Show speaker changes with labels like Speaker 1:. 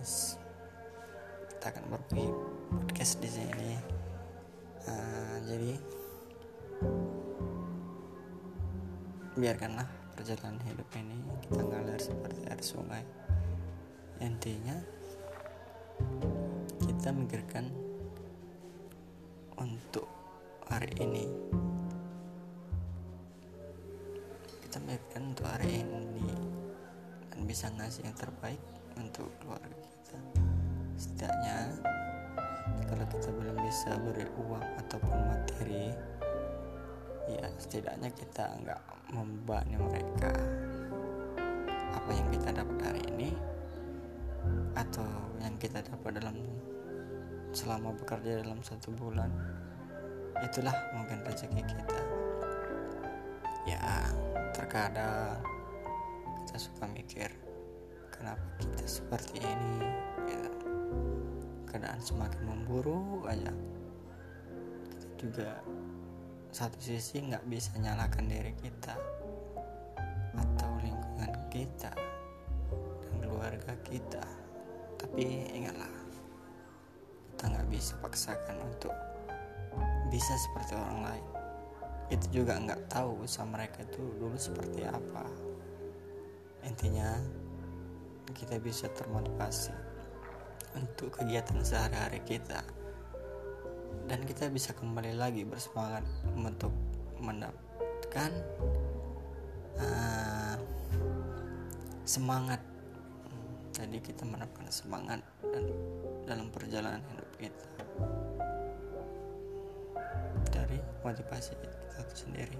Speaker 1: kita akan berbagi podcast di sini. Uh, jadi biarkanlah perjalanan hidup ini kita ngalir seperti air sungai. Intinya kita mikirkan untuk hari ini. Kita mikirkan untuk hari ini dan bisa ngasih yang terbaik untuk keluarga kita. Setidaknya kalau kita belum bisa beri uang ataupun materi ya setidaknya kita nggak membebani mereka. Apa yang kita dapat hari ini atau yang kita dapat dalam selama bekerja dalam satu bulan itulah mungkin rezeki kita. Ya terkadang kita suka mikir kenapa kita seperti ini? Ya, keadaan semakin memburuk aja kita juga satu sisi nggak bisa nyalakan diri kita atau lingkungan kita dan keluarga kita. Tapi ingatlah kita nggak bisa paksakan untuk bisa seperti orang lain. Itu juga nggak tahu usaha mereka itu dulu seperti apa. Intinya kita bisa termotivasi untuk kegiatan sehari-hari kita. Dan kita bisa kembali lagi bersemangat untuk mendapatkan uh, semangat. Jadi kita mendapatkan semangat dan dalam perjalanan hidup kita. Dari motivasi kita sendiri